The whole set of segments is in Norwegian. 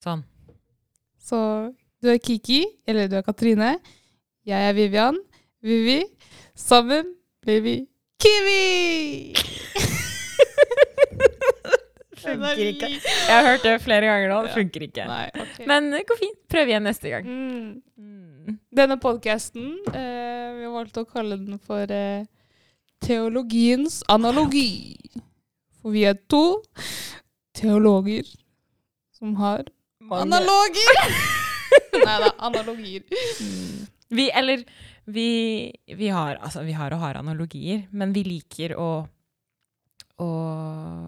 Sånn. Så du er Kiki, eller du er Katrine. Jeg er Vivian. Vivi. Sammen blir vi Kiwi! Funker ikke. Jeg har hørt det flere ganger nå. Det funker ikke. Nei, okay. Men det går fint. Prøv igjen neste gang. Mm. Mm. Denne podkasten, eh, vi har valgt å kalle den for eh, Teologiens analogi. For vi er to teologer som har Mange- analoger! Nei da, analogier. Mm. Vi, eller vi, vi har altså vi har og har analogier, men vi liker å, å,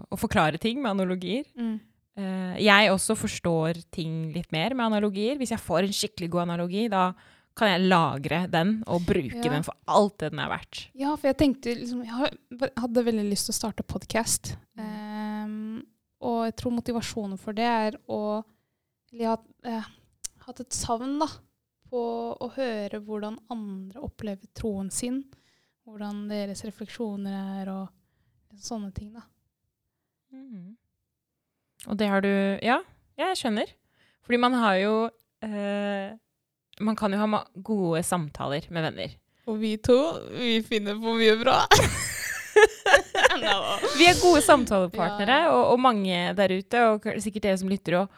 å forklare ting med analogier. Mm. Uh, jeg også forstår ting litt mer med analogier. Hvis jeg får en skikkelig god analogi, da kan jeg lagre den og bruke Ja. den for alt det den er verdt. Ja, for jeg tenkte liksom Jeg hadde veldig lyst til å starte podkast. Um, og jeg tror motivasjonen for det er å Eller jeg har eh, hatt et savn, da, på å høre hvordan andre opplever troen sin. Hvordan deres refleksjoner er, og sånne ting, da. Mm. Og det har du Ja, jeg skjønner. Fordi man har jo eh, Man kan jo ha ma- gode samtaler med venner. Og vi to, vi finner på mye bra. Vi er gode samtalepartnere, Ja. og, og mange der ute, og sikkert dere som lytter og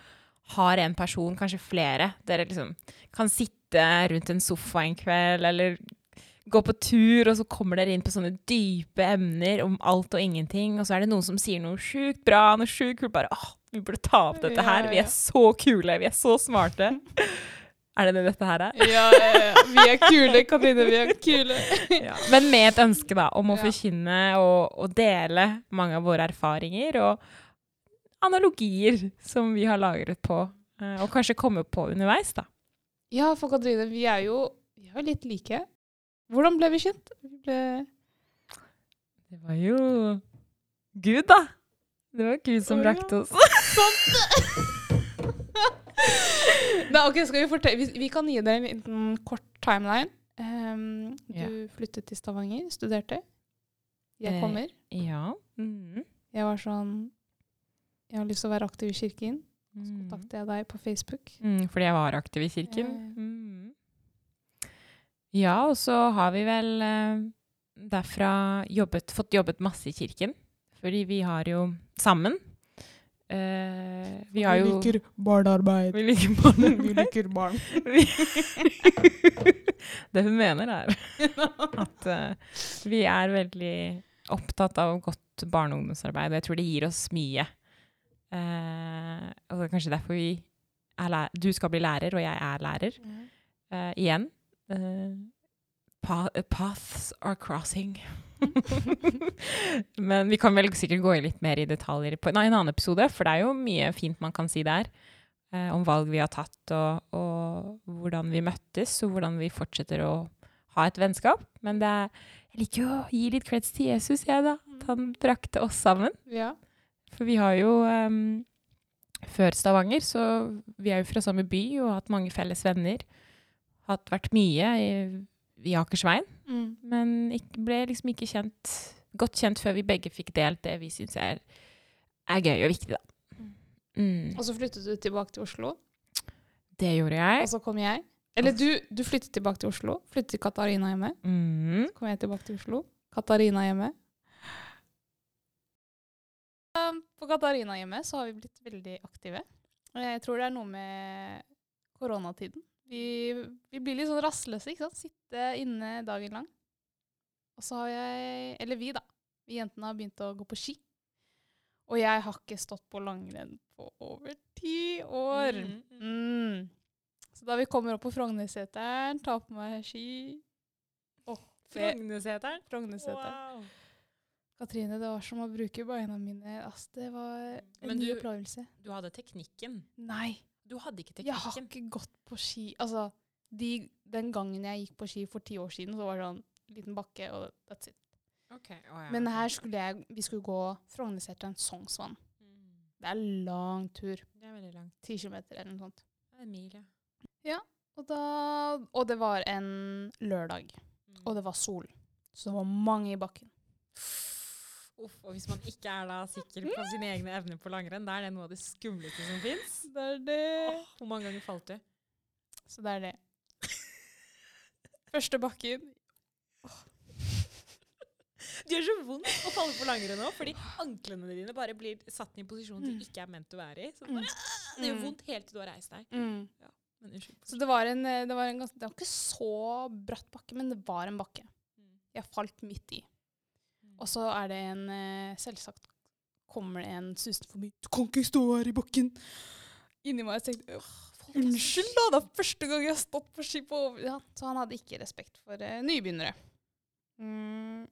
har en person, kanskje flere. Dere liksom kan sitte rundt en sofa en kveld, eller gå på tur, og så kommer dere inn på sånne dype emner om alt og ingenting, og så er det noen som sier noe sjukt bra, noe sjukt kult, bare åh, vi burde ta opp dette her, vi er så kule, vi er så smarte. Er det det dette her er? ja, ja, ja. Vi er kule, Katrine. Vi er kule. Ja. Men med et ønske da, om å Ja. forkynne og, og dele mange av våre erfaringer og analogier som vi har lagret på, eh, og kanskje komme på underveis. da. Ja, for Katrine, vi er jo, vi er jo litt like. Hvordan ble vi kjent? Vi ble Det var jo Gud, da. Det var Gud som ja. brakte oss. Nei, ok, skal Vi fortelle, vi, vi kan gi deg en liten kort timeline. Um, du Ja. flyttet til Stavanger, studerte. Jeg Eh, kommer. Mm -hmm. Jeg var sånn Jeg har lyst til å være aktiv i kirken. Så kontakter jeg deg på Facebook. Mm, fordi jeg var aktiv i kirken. Ja, ja. Mhm. Og så har vi vel eh, derfra jobbet, fått jobbet masse i kirken. Fordi vi har jo sammen Uh, Vi har jo barnearbeid. Vi liker barnearbeid. vi liker barn. det hun mener, er at uh, vi er veldig opptatt av godt barne- og ungdomsarbeid. Og jeg tror det gir oss mye. Eh, og det er kanskje derfor vi Du skal bli lærer, og jeg er lærer. Eh, igjen. eh, paths are crossing. Men vi kan vel sikkert gå litt mer i detaljer på nei, en annen episode, for det er jo mye fint man kan si der. eh, om valg vi har tatt, og, og hvordan vi møttes, og hvordan vi fortsetter å ha et vennskap. Men det er, jeg liker jo å gi litt creds til Jesus, jeg, da. At han brakte oss sammen. Ja. For vi har jo um, Før Stavanger, så vi er jo fra samme by og har hatt mange felles venner. Hatt vært mye i, i Akersveien, Mm. men ikke, ble liksom ikke kjent, godt kjent før vi begge fikk delt det vi syns er, er gøy og viktig, da. Mm. Og så flyttet du tilbake til Oslo. Det gjorde jeg. Og så kom jeg. Eller du, du flyttet tilbake til Oslo. Flyttet til Katarina hjemme. Mm. Så kom jeg tilbake til Oslo. Katarina hjemme. Um, På Katarina hjemme så har vi blitt veldig aktive. Og Jeg tror det er noe med koronatiden. Vi, vi blir litt sånn rastløse, ikke sant? Sitte inne dagen lang. Og så har jeg, eller vi da, vi jentene har begynt å gå på ski. Og jeg har ikke stått på langrenn på over ti år. Mm. Så da vi kommer opp på Frognerseteren, tar på meg ski Frognerseteren? Frognerseteren. Frognerseteren. Katrine, det var som å bruke beina mine. Altså, det var en Men ny du- opplevelse. Du hadde teknikken. Nei, Du hadde ikke teknikken? jeg har ikke gått på ski. Altså, de, den gangen jeg gikk på ski for ti år siden, så var det sånn liten bakke, og that's it. Okay. Oh, ja, Men her skulle jeg, vi skulle gå Frognerseteren Sognsvann. Mm. Det er lang tur. Det er veldig langt. Ti kilometer eller noe sånt. Det er en mil, ja. Og, da, og det var en lørdag, Mm. og det var sol. Så det var mange i bakken. Uff, og hvis man ikke er da sikker på sine egne evner på langrenn, da er det noe av det skumleste som fins. Det er det. Hvor mange ganger falt du? Så det er det. Første bakken. Det gjør så vondt å falle på langrenn nå, fordi anklene dine bare blir satt i en posisjon de ikke er ment å være i. Så det, bare, «Ah!» det gjør Mm. vondt helt til du har reist deg. Mm. Men unnskyld. Så det var en, eh, det var en ganske, det var ikke så bratt bakke, men det var en bakke. Mm. Jeg falt midt i. Og så er det en eh, Selvsagt kommer det en susende forbi. 'Du kan ikke stå her i bakken!' Inni meg tenkte jeg, Unnskyld, da! Det er første gang jeg har stått på ski på over... Ja, så han hadde ikke respekt for uh, nybegynnere. Mm.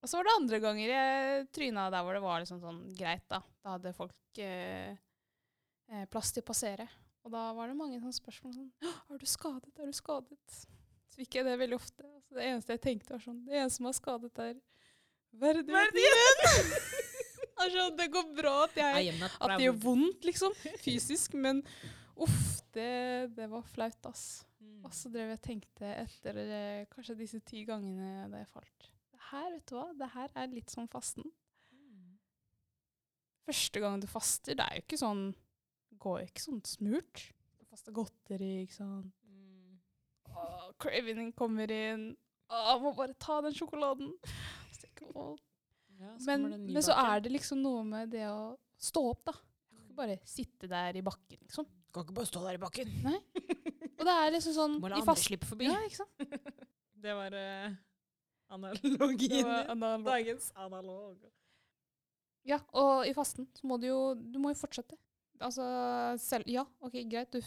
Og så var det andre ganger jeg tryna der hvor det var liksom sånn greit, da. Da hadde folk eh, eh, plass til å passere. Og da var det mange sånne spørsmål sånn 'Er du skadet? Er du skadet?' Så fikk jeg det veldig ofte. Altså, det eneste jeg tenkte, var sånn Det eneste som er skadet, er verdigheten. altså, det går bra at jeg at det gjør vondt, liksom, fysisk, men uff, det, det var flaut, ass. Mm. Og så drev jeg og tenkte etter eh, kanskje disse ti gangene da jeg falt. Det her, vet du hva, det her er litt som fasten. Mm. Første gang du faster, det er jo ikke sånn Går jo ikke sånn smurt. Du faster godteri, ikke sant. Mm. Åh, cravingen kommer inn. Åh, må bare ta den sjokoladen. Åh. Ja, så Men, men så er det liksom noe med det å stå opp, da. Jeg kan ikke bare sitte der i bakken, liksom. Du kan ikke bare stå der i bakken. Og det er liksom sånn Må la i andre slippe forbi. Ja, ikke sant? Det var uh, analogien. Det var analog. Dagens analog. Ja, og i fasten så må du jo Du må jo fortsette. Altså selv Ja, OK, greit, du,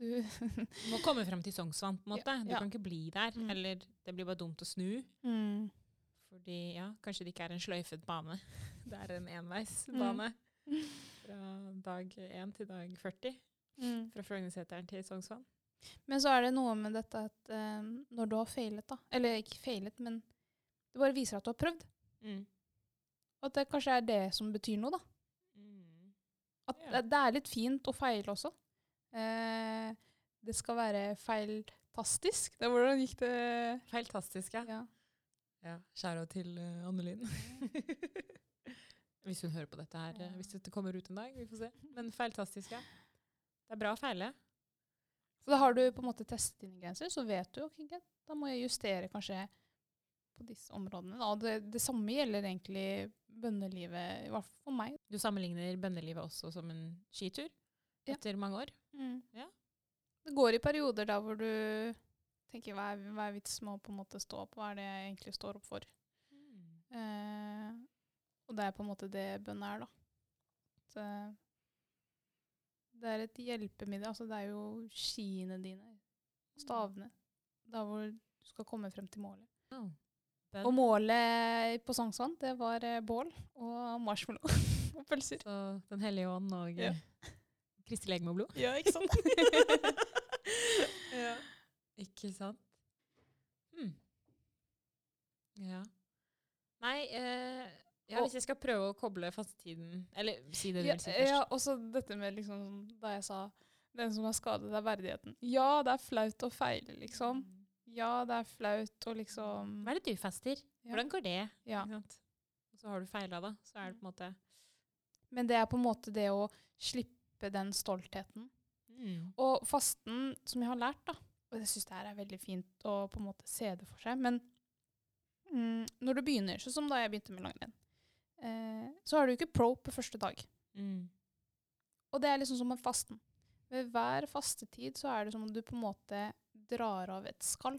du Du må komme frem til Sognsvann, på en måte. Du Ja. kan ikke bli der. Mm. Eller det blir bare dumt å snu. mm. Fordi ja, kanskje det ikke er en sløyfet bane. Det er en enveisbane. Fra dag 1 til dag 40. Mm. Fra Frognerseteren til Sognsvann. Men så er det noe med dette at eh, når du har feilet, da Eller ikke feilet, men det bare viser at du har prøvd. Mm. At det kanskje er det som betyr noe, da. Mm. At Ja. det, er litt fint å feile også. Eh, det skal være feiltastisk. Det, hvordan gikk det? Feiltastisk, ja. Ja. Ja. Skjæra til uh, Annelin. hvis hun hører på dette her, ja. hvis dette kommer ut en dag. Vi får se. Men feiltastisk, ja. Det er bra å feile. Så da har du på en måte testet dine grenser, så vet du ok, da må jeg justere kanskje på disse områdene. Da. Og det, det samme gjelder egentlig bønnelivet, i hvert fall for meg. Du sammenligner bønnelivet også som en skitur Ja. etter mange år. Ja. Det går i perioder da hvor du tenker hva er, hva er vits med å på en måte stå opp, hva er det jeg egentlig står opp for? Eh, og det er på en måte det bønn er, da. Så det er et hjelpemiddel. Altså det er jo skiene dine, stavene, da hvor du skal komme frem til målet. Oh. Og målet på Sognsvann, det var eh, bål og marshmallow og pølser. Så Den hellige ånd og Ja. ja. Kristi legeme og blod. Ja, ikke sant? ja. Ikke sant? Hmm. Ja. Nei eh, ja, Hvis jeg skal prøve å koble fastetiden Eller si det du ja, vil si først. ja, også dette med liksom Da jeg sa den som har skadet, er verdigheten. Ja, det er flaut å feile, liksom. Ja, det er flaut å liksom Hva er det du fester? Ja. Hvordan går det? Ja. Og så har du feila, da. Så er det på en måte Men det er på en måte det å slippe den stoltheten. mm. Og fasten, som jeg har lært, da Og jeg syns det her er veldig fint å på en måte se det for seg, men mm, når du begynner, sånn som da jeg begynte med langrenn, eh, så har du ikke pro på første dag. Mm. Og det er liksom som med fasten. Ved hver fastetid så er det som om du på en måte drar av et skall.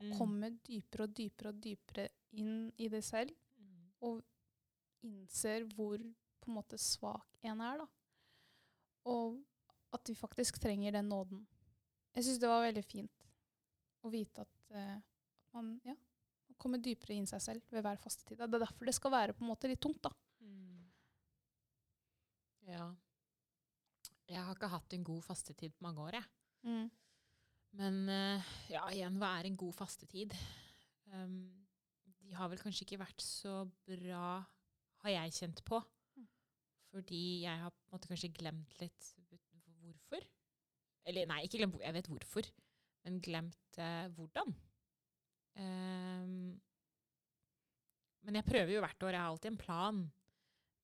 Mm. Kommer dypere og dypere og dypere inn i deg selv. Mm. og innser hvor på en måte svak en er, da. Og at vi faktisk trenger den nåden. Jeg syns det var veldig fint å vite at uh, man ja, kommer dypere inn i seg selv ved hver fastetid. Det er derfor det skal være på en måte litt tungt, da. Mm. Ja. Jeg har ikke hatt en god fastetid på mange år, jeg. Men uh, ja, igjen, hva er en god fastetid? Um, de har vel kanskje ikke vært så bra, har jeg kjent på. Mm. Fordi jeg har på en måte kanskje glemt litt. Eller nei, ikke glemt hvor- jeg vet hvorfor, men glemt eh, hvordan. Um, Men jeg prøver jo hvert år. Jeg har alltid en plan.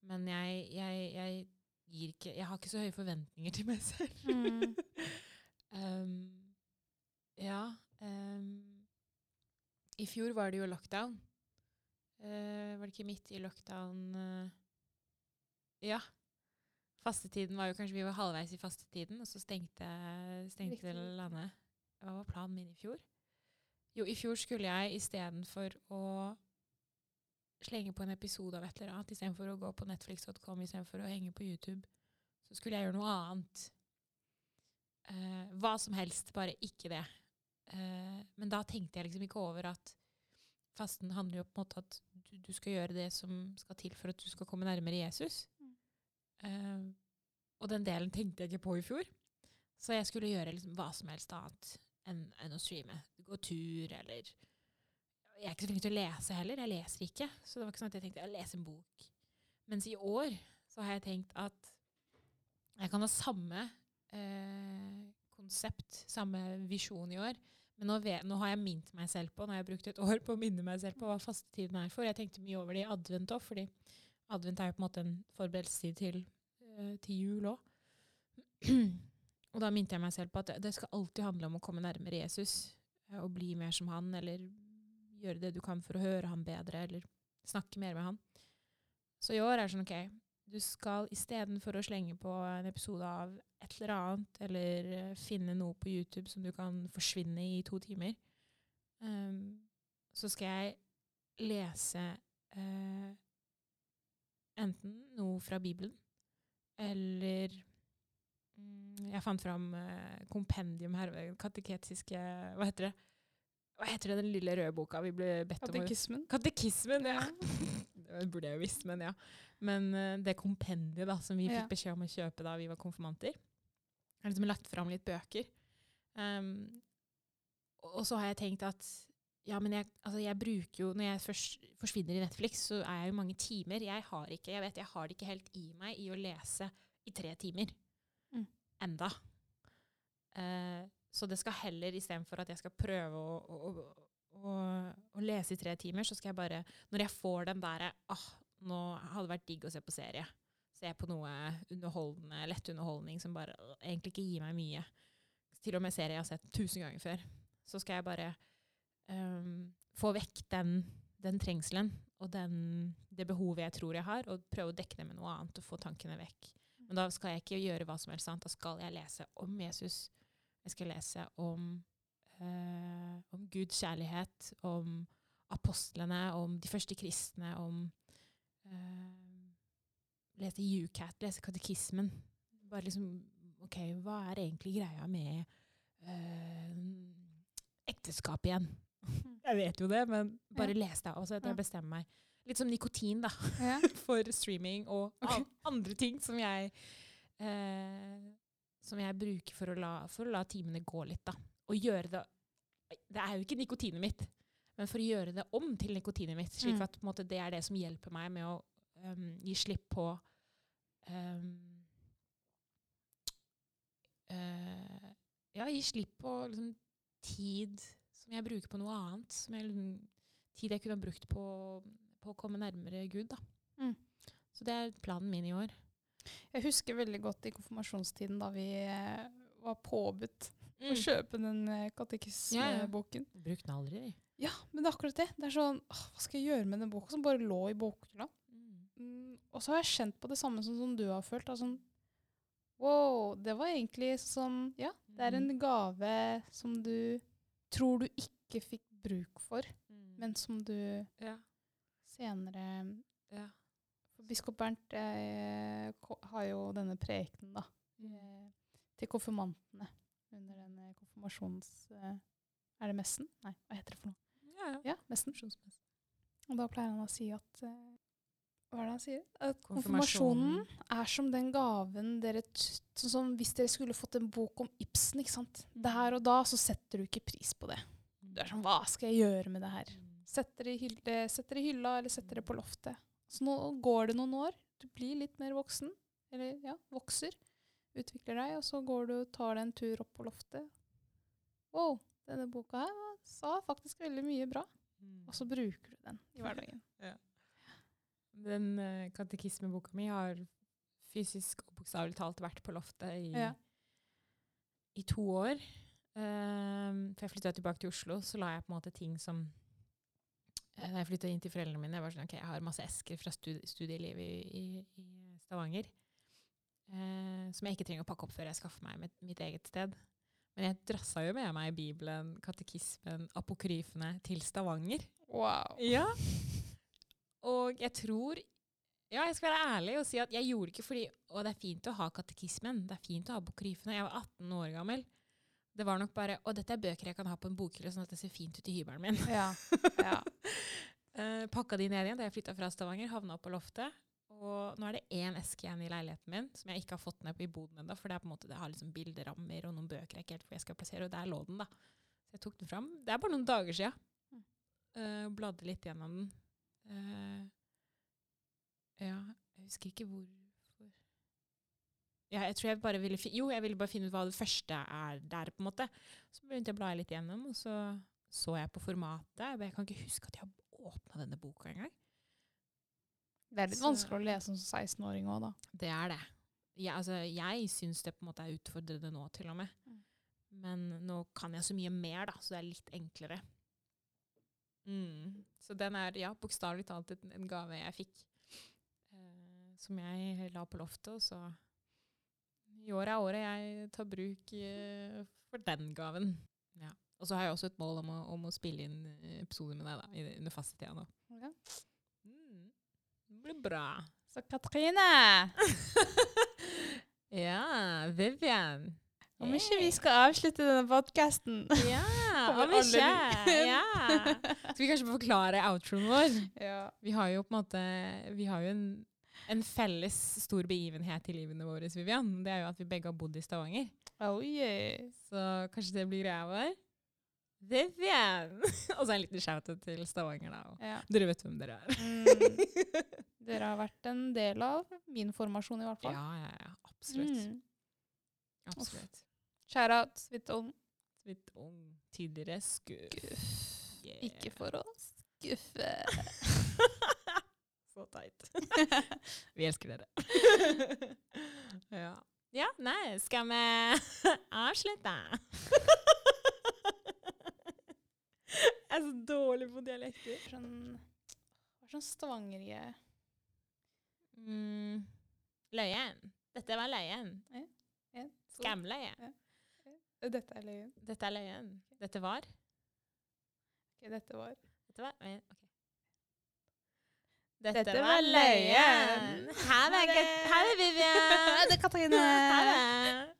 Men jeg, jeg, jeg gir ikke Jeg har ikke så høye forventninger til meg selv. Mm. um, ja um, I fjor var det jo lockdown. Uh, var det ikke midt i lockdown uh, Ja. Fastetiden var jo kanskje Vi var halvveis i fastetiden, og så stengte, stengte landet. Hva var planen min i fjor? Jo, i fjor skulle jeg istedenfor å slenge på en episode av et eller annet, istedenfor å gå på netflix.com, istedenfor å henge på YouTube, så skulle jeg gjøre noe annet. Uh, hva som helst, bare ikke det. Uh, men da tenkte jeg liksom ikke over at fasten handler jo på en måte at du, du skal gjøre det som skal til for at du skal komme nærmere Jesus. Mm. Eh, og den delen tenkte jeg ikke på i fjor. Så jeg skulle gjøre liksom hva som helst annet enn, enn å streame. Gå tur eller Jeg er ikke så flink til å lese heller. Jeg leser ikke. Så det var ikke sånn at jeg tenkte jeg leser en bok. Mens i år så har jeg tenkt at jeg kan ha samme eh, konsept, samme visjon i år. Men nå, vet, nå har jeg minnet meg selv på, nå har jeg brukt et år på å minne meg selv på hva fastetiden er for. Jeg tenkte mye over det i advent òg, fordi advent er jo på en måte en forberedelsestid til, til jul òg. Og da minte jeg meg selv på at det- det skal alltid handle om å komme nærmere Jesus. eh, Og bli mer som han, eller gjøre det du kan for å høre han bedre, eller snakke mer med han. Så i år er det sånn, ok, du skal istedenfor å slenge på en episode av et eller annet, eller eh, finne noe på YouTube som du kan forsvinne i to timer, um, så skal jeg lese uh, enten noe fra Bibelen, eller mm, Jeg fant fram eh, kompendium her, kateketiske Hva heter det? Hva heter det, den lille røde boka vi ble bedt om Katekismen. Katekismen, ja. Det burde jeg jo visst, men ja. Men uh, det kompendiet da, som vi fikk beskjed om å kjøpe da vi var konfirmanter, har liksom lagt fram litt bøker. Um, og så har jeg tenkt at ja, men jeg, altså jeg bruker jo Når jeg først forsvinner i Netflix, så er jeg jo mange timer. Jeg har ikke, jeg vet, jeg har det ikke helt i meg i å lese i tre timer. Mm. Enda. Uh, så det skal heller, istedenfor at jeg skal prøve å, å, å, å, lese i tre timer, så skal jeg bare Når jeg får den derre ah, nå hadde det vært digg å se på serie. Se på noe underholdende, lett underholdning som bare øh, egentlig ikke gir meg mye. Til og med serie jeg har sett tusen ganger før. Så skal jeg bare øhm, få vekk den, den trengselen og den, det behovet jeg tror jeg har, og prøve å dekke det med noe annet og få tankene vekk. Men da skal jeg ikke gjøre hva som helst annet. Da skal jeg lese om Jesus. Jeg skal lese om, øh, om Guds kjærlighet, om apostlene, om de første kristne, om øh, Lese UCAT, lese katekismen. Bare liksom OK, hva er egentlig greia med øh, ekteskap igjen? Jeg vet jo det, men bare Ja. les det. Altså, at jeg bestemmer meg. Litt som nikotin, da Ja. for streaming og okay. andre ting som jeg eh, som jeg bruker for å, la, for å la timene gå litt, da. Og gjøre det Det er jo ikke nikotinet mitt, men for å gjøre det om til nikotinet mitt, slik Mm. at måte, det er det som hjelper meg med å um, gi slipp på um, uh, Ja, gi slipp på liksom, tid som jeg bruker på noe annet. Som jeg, liksom, tid jeg kunne ha brukt på, på å komme nærmere Gud. Mm. Så det er planen min i år. Jeg husker veldig godt i konfirmasjonstiden da vi eh, var påbudt Mm. å kjøpe den katekismeboken. Ja, ja. Brukte den aldri. Ja, men det er akkurat det. Det er sånn, åh, Hva skal jeg gjøre med den boka som bare lå i bokhylla? Mm, og så har jeg kjent på det samme som, som du har følt. Da, sånn, wow, det var egentlig sånn Ja, det er en gave som du tror du ikke fikk bruk for, men som du ja. senere ja. For biskop Bernt eh, har jo denne prekenen, da, eh, til konfirmantene under den eh, konfirmasjons... Eh, er det messen? Nei, hva heter det for noe? ja, ja. Ja, messen. Og da pleier han å si at eh, Hva er det han sier? At Konfirmasjonen. er som den gaven dere Sånn som hvis dere skulle fått en bok om Ibsen, ikke sant. Der og da så setter du ikke pris på det. Du er sånn Hva skal jeg gjøre med det her? Setter det i, hylle, setter det i hylla, eller setter det på loftet. Så nå går det noen år. Du blir litt mer voksen. Eller ja, vokser. Utvikler deg, og så går du og tar deg en tur opp på loftet. Wow, denne boka her sa faktisk veldig mye bra. Mm. Og så bruker du den i hverdagen. Ja. Den uh, katekismeboka mi har fysisk og bokstavelig talt vært på loftet i, Ja. i to år. Um, for jeg flytta tilbake til Oslo, så la jeg på en måte ting som eh, Da jeg flytta inn til foreldrene mine, jeg var sånn, ok, jeg har masse esker fra studi studielivet i, i, i Stavanger Uh, som jeg ikke trenger å pakke opp før jeg skaffer meg mitt, mitt eget sted. Men jeg drassa jo med meg Bibelen, katekismen, apokryfene til Stavanger. Wow. Ja. Og jeg tror Ja, jeg skal være ærlig og si at jeg gjorde ikke fordi Og det er fint å ha katekismen, det er fint å ha bokryfene. Jeg var 18 år gammel. Det var nok bare Og dette er bøker jeg kan ha på en bokhylle, sånn at det ser fint ut i hybelen min. Ja. ja. Uh, pakka de ned igjen da jeg flytta fra Stavanger, havna opp på loftet. Og nå er det én eske igjen i leiligheten min som jeg ikke har fått ned på i boden ennå. For det er på en måte, det har liksom bilderammer og noen bøker jeg ikke helt hvor jeg skal plassere, og der lå den, da. Så jeg tok den fram. Det er bare noen dager sia. Mm. Uh, bladde litt gjennom den. Uh, ja, jeg husker ikke hvorfor ja, jeg tror jeg bare ville Jo, jeg ville bare finne ut hva det første er der, på en måte. Så begynte jeg å bla litt gjennom, og så så jeg på formatet. Jeg kan ikke huske at jeg har åpna denne boka engang. Det er litt Så- vanskelig å lese som 16-åring òg, da. Det er det. Jeg, altså, jeg syns det på en måte er utfordrende nå, til og med. Mm. Men nå kan jeg så mye mer, da, så det er litt enklere. Mm. Så den er, ja, bokstavelig talt en, en gave jeg fikk. Eh, som jeg la på loftet, og så I år er året jeg tar bruk eh, for den gaven. Ja. Og så har jeg også et mål om å, om å spille inn eh, episoder med deg da, i, under fastetida nå. Ja. Mm. Det blir bra. Så Katrine, Ja, Vivian. om ikke vi skal avslutte denne podkasten Ja, Om ikke. Ja. Skal vi kanskje forklare outroen vår? Ja. Vi har jo på en måte Vi har jo en, en felles stor begivenhet i livene våre, Vivian. Det er jo at vi begge har bodd i Stavanger. Oh yeah. Så kanskje det blir greia vår? Vivian! Og så en liten shout-out til Stavanger, da. Ja. Dere vet hvem dere er. Mm. Dere har vært en del av min formasjon, i hvert fall. Ja, ja, ja. Absolutt. Mm. Absolutt. Shout out, Svitholm. Litt ung, tidligere skuff. Yeah. Ikke for å skuffe. Så teit. Vi elsker dere. ja. ja, nei, skal vi avslutte? Jeg er så dårlig på dialekter. Sånn, hva er sånn stavangerige Mm. Løyen. Dette var løyen. Ja. Skamløye. Dette er løyen. Dette er løyen. Dette var Ok, dette var Dette var eh, ok. Dette var løyen. Her er, Vivian. Det, er Ha det.